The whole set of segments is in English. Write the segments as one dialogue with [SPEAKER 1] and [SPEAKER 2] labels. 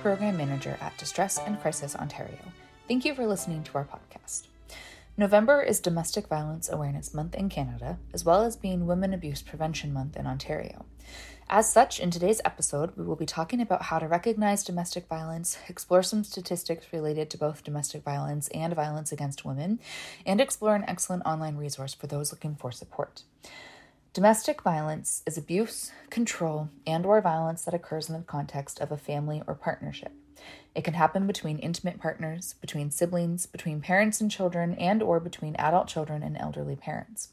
[SPEAKER 1] Program Manager at Distress and Crisis Ontario. Thank you for listening to our podcast. November is Domestic Violence Awareness Month in Canada, as well as being Women Abuse Prevention Month in Ontario. As such, in today's episode, we will be talking about how to recognize domestic violence, explore some statistics related to both domestic violence and violence against women, and explore an excellent online resource for those looking for support. Domestic violence is abuse, control, and or violence that occurs in the context of a family or partnership. It can happen between intimate partners, between siblings, between parents and children, and or between adult children and elderly parents.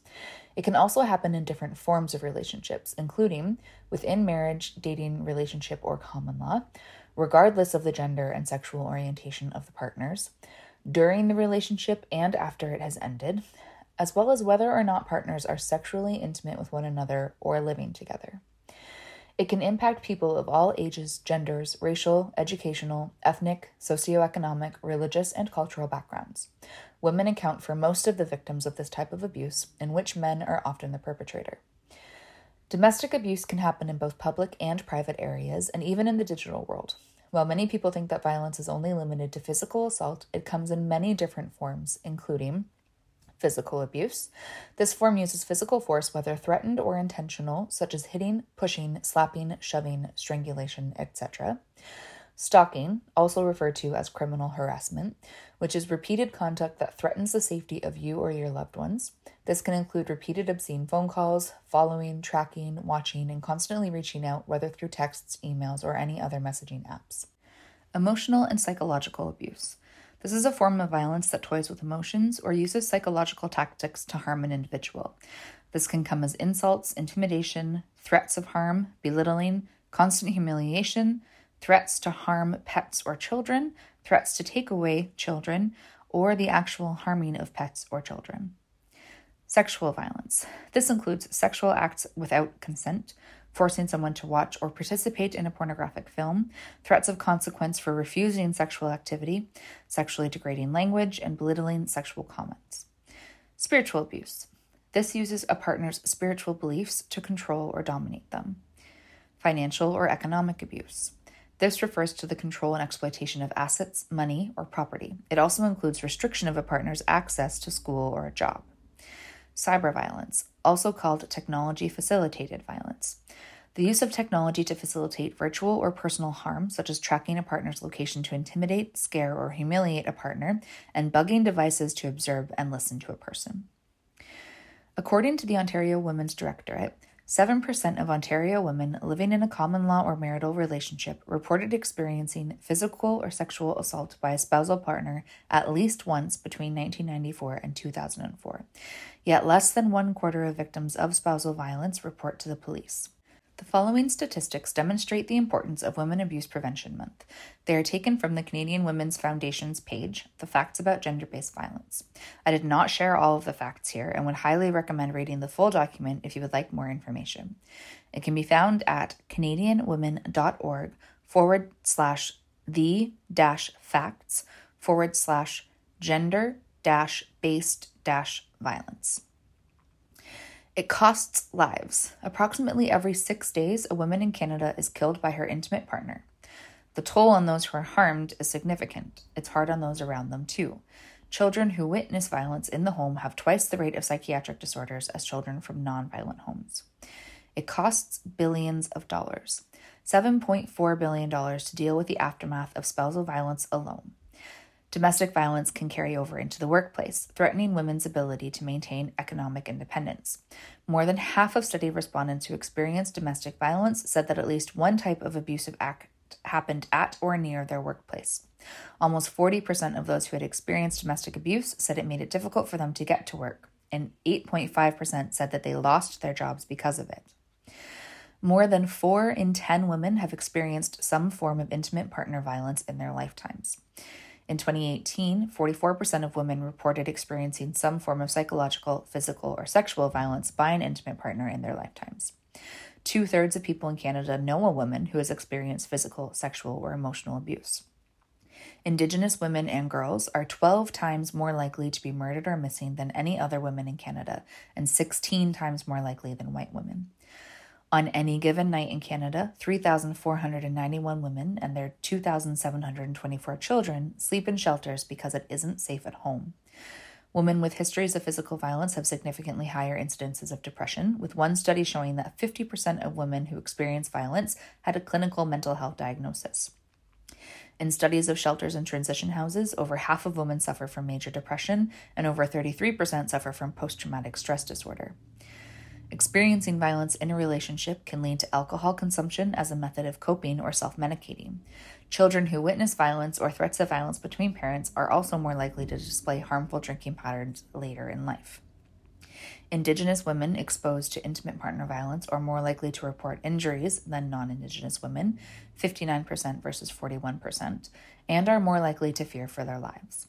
[SPEAKER 1] It can also happen in different forms of relationships, including within marriage, dating, relationship, or common law, regardless of the gender and sexual orientation of the partners, during the relationship and after it has ended, as well as whether or not partners are sexually intimate with one another or living together. It can impact people of all ages, genders, racial, educational, ethnic, socioeconomic, religious, and cultural backgrounds. Women account for most of the victims of this type of abuse, in which men are often the perpetrator. Domestic abuse can happen in both public and private areas, and even in the digital world. While many people think that violence is only limited to physical assault, it comes in many different forms, including physical abuse. This form uses physical force, whether threatened or intentional, such as hitting, pushing, slapping, shoving, strangulation, etc. Stalking, also referred to as criminal harassment, which is repeated conduct that threatens the safety of you or your loved ones. This can include repeated obscene phone calls, following, tracking, watching, and constantly reaching out, whether through texts, emails, or any other messaging apps. Emotional and psychological abuse. This is a form of violence that toys with emotions or uses psychological tactics to harm an individual. This can come as insults, intimidation, threats of harm, belittling, constant humiliation, threats to harm pets or children, threats to take away children, or the actual harming of pets or children. Sexual violence. This includes sexual acts without consent, forcing someone to watch or participate in a pornographic film, threats of consequence for refusing sexual activity, sexually degrading language, and belittling sexual comments. Spiritual abuse. This uses a partner's spiritual beliefs to control or dominate them. Financial or economic abuse. This refers to the control and exploitation of assets, money, or property. It also includes restriction of a partner's access to school or a job. Cyber violence, also called technology facilitated violence. The use of technology to facilitate virtual or personal harm, such as tracking a partner's location to intimidate, scare, or humiliate a partner, and bugging devices to observe and listen to a person. According to the Ontario Women's Directorate, 7% of Ontario women living in a common law or marital relationship reported experiencing physical or sexual assault by a spousal partner at least once between 1994 and 2004. Yet less than one quarter of victims of spousal violence report to the police. The following statistics demonstrate the importance of Women Abuse Prevention Month. They are taken from the Canadian Women's Foundation's page, The Facts About Gender Based Violence. I did not share all of the facts here and would highly recommend reading the full document if you would like more information. It can be found at canadianwomen.org forward slash the dash facts forward slash gender dash based dash violence. It costs lives. Approximately every six days, a woman in Canada is killed by her intimate partner. The toll on those who are harmed is significant. It's hard on those around them, too. Children who witness violence in the home have twice the rate of psychiatric disorders as children from non-violent homes. It costs billions of dollars, $7.4 billion to deal with the aftermath of spousal violence alone. Domestic violence can carry over into the workplace, threatening women's ability to maintain economic independence. More than half of study respondents who experienced domestic violence said that at least one type of abusive act happened at or near their workplace. Almost 40% of those who had experienced domestic abuse said it made it difficult for them to get to work, and 8.5% said that they lost their jobs because of it. More than 4 in 10 women have experienced some form of intimate partner violence in their lifetimes. In 2018, 44% of women reported experiencing some form of psychological, physical, or sexual violence by an intimate partner in their lifetimes. Two thirds of people in Canada know a woman who has experienced physical, sexual, or emotional abuse. Indigenous women and girls are 12 times more likely to be murdered or missing than any other women in Canada, and 16 times more likely than white women. On any given night in Canada, 3,491 women and their 2,724 children sleep in shelters because it isn't safe at home. Women with histories of physical violence have significantly higher incidences of depression, with one study showing that 50% of women who experience violence had a clinical mental health diagnosis. In studies of shelters and transition houses, over half of women suffer from major depression, and over 33% suffer from post traumatic stress disorder. Experiencing violence in a relationship can lead to alcohol consumption as a method of coping or self medicating. Children who witness violence or threats of violence between parents are also more likely to display harmful drinking patterns later in life. Indigenous women exposed to intimate partner violence are more likely to report injuries than non Indigenous women, 59% versus 41%, and are more likely to fear for their lives.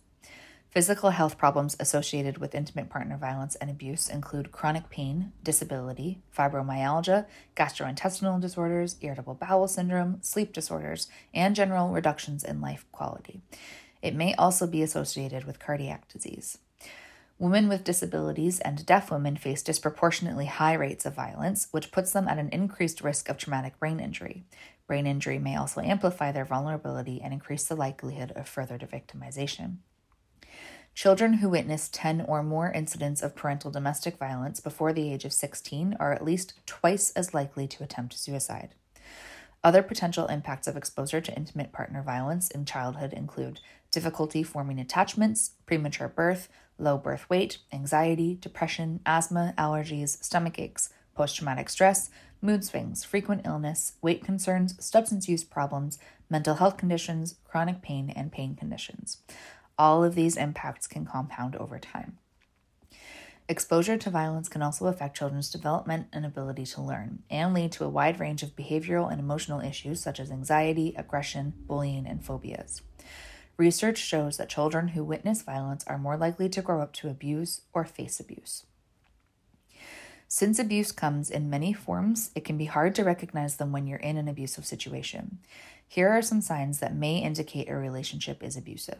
[SPEAKER 1] Physical health problems associated with intimate partner violence and abuse include chronic pain, disability, fibromyalgia, gastrointestinal disorders, irritable bowel syndrome, sleep disorders, and general reductions in life quality. It may also be associated with cardiac disease. Women with disabilities and deaf women face disproportionately high rates of violence, which puts them at an increased risk of traumatic brain injury. Brain injury may also amplify their vulnerability and increase the likelihood of further victimization. Children who witness 10 or more incidents of parental domestic violence before the age of 16 are at least twice as likely to attempt suicide. Other potential impacts of exposure to intimate partner violence in childhood include difficulty forming attachments, premature birth, low birth weight, anxiety, depression, asthma, allergies, stomach aches, post traumatic stress, mood swings, frequent illness, weight concerns, substance use problems, mental health conditions, chronic pain, and pain conditions. All of these impacts can compound over time. Exposure to violence can also affect children's development and ability to learn, and lead to a wide range of behavioral and emotional issues such as anxiety, aggression, bullying, and phobias. Research shows that children who witness violence are more likely to grow up to abuse or face abuse. Since abuse comes in many forms, it can be hard to recognize them when you're in an abusive situation. Here are some signs that may indicate a relationship is abusive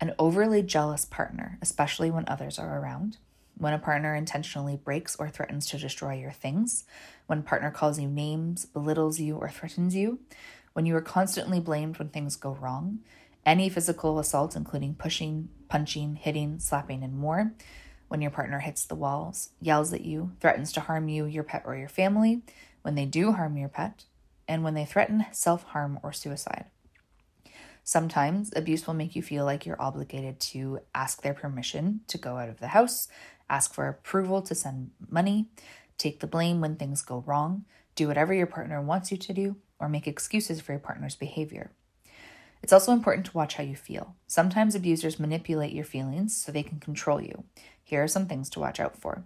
[SPEAKER 1] an overly jealous partner, especially when others are around, when a partner intentionally breaks or threatens to destroy your things, when partner calls you names, belittles you, or threatens you, when you are constantly blamed when things go wrong, any physical assault, including pushing, punching, hitting, slapping, and more, when your partner hits the walls, yells at you, threatens to harm you, your pet, or your family, when they do harm your pet, and when they threaten self harm or suicide. Sometimes abuse will make you feel like you're obligated to ask their permission to go out of the house, ask for approval to send money, take the blame when things go wrong, do whatever your partner wants you to do, or make excuses for your partner's behavior. It's also important to watch how you feel. Sometimes abusers manipulate your feelings so they can control you. Here are some things to watch out for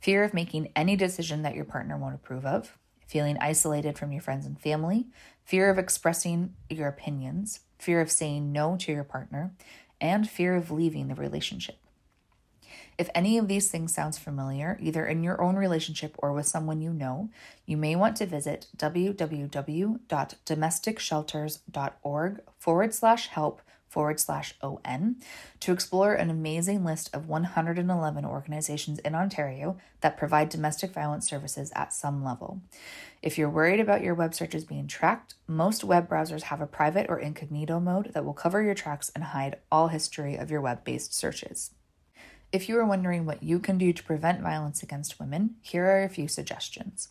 [SPEAKER 1] fear of making any decision that your partner won't approve of, feeling isolated from your friends and family, fear of expressing your opinions, fear of saying no to your partner, and fear of leaving the relationship. If any of these things sounds familiar, either in your own relationship or with someone you know, you may want to visit www.domesticshelters.org forward slash help forward slash ON to explore an amazing list of 111 organizations in Ontario that provide domestic violence services at some level. If you're worried about your web searches being tracked, most web browsers have a private or incognito mode that will cover your tracks and hide all history of your web based searches. If you are wondering what you can do to prevent violence against women, here are a few suggestions.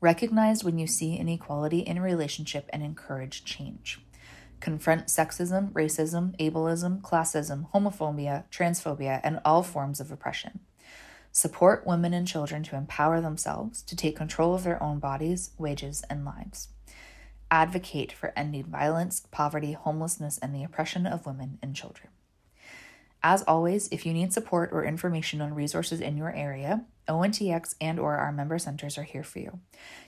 [SPEAKER 1] Recognize when you see inequality in a relationship and encourage change. Confront sexism, racism, ableism, classism, homophobia, transphobia, and all forms of oppression. Support women and children to empower themselves to take control of their own bodies, wages, and lives. Advocate for ending violence, poverty, homelessness, and the oppression of women and children. As always, if you need support or information on resources in your area, ONTX and or our member centers are here for you.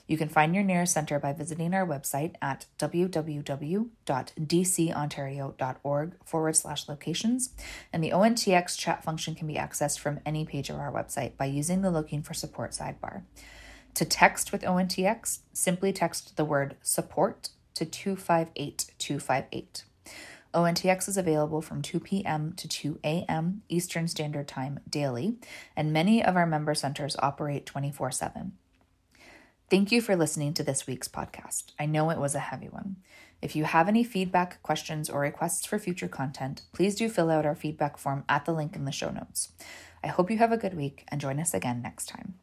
[SPEAKER 1] You can find your nearest center by visiting our website at www.dcontario.org forward slash locations, and the ONTX chat function can be accessed from any page of our website by using the looking for support sidebar. To text with ONTX, simply text the word support to 258258. ONTX is available from 2 p.m. to 2 a.m. Eastern Standard Time daily, and many of our member centers operate 24 7. Thank you for listening to this week's podcast. I know it was a heavy one. If you have any feedback, questions, or requests for future content, please do fill out our feedback form at the link in the show notes. I hope you have a good week and join us again next time.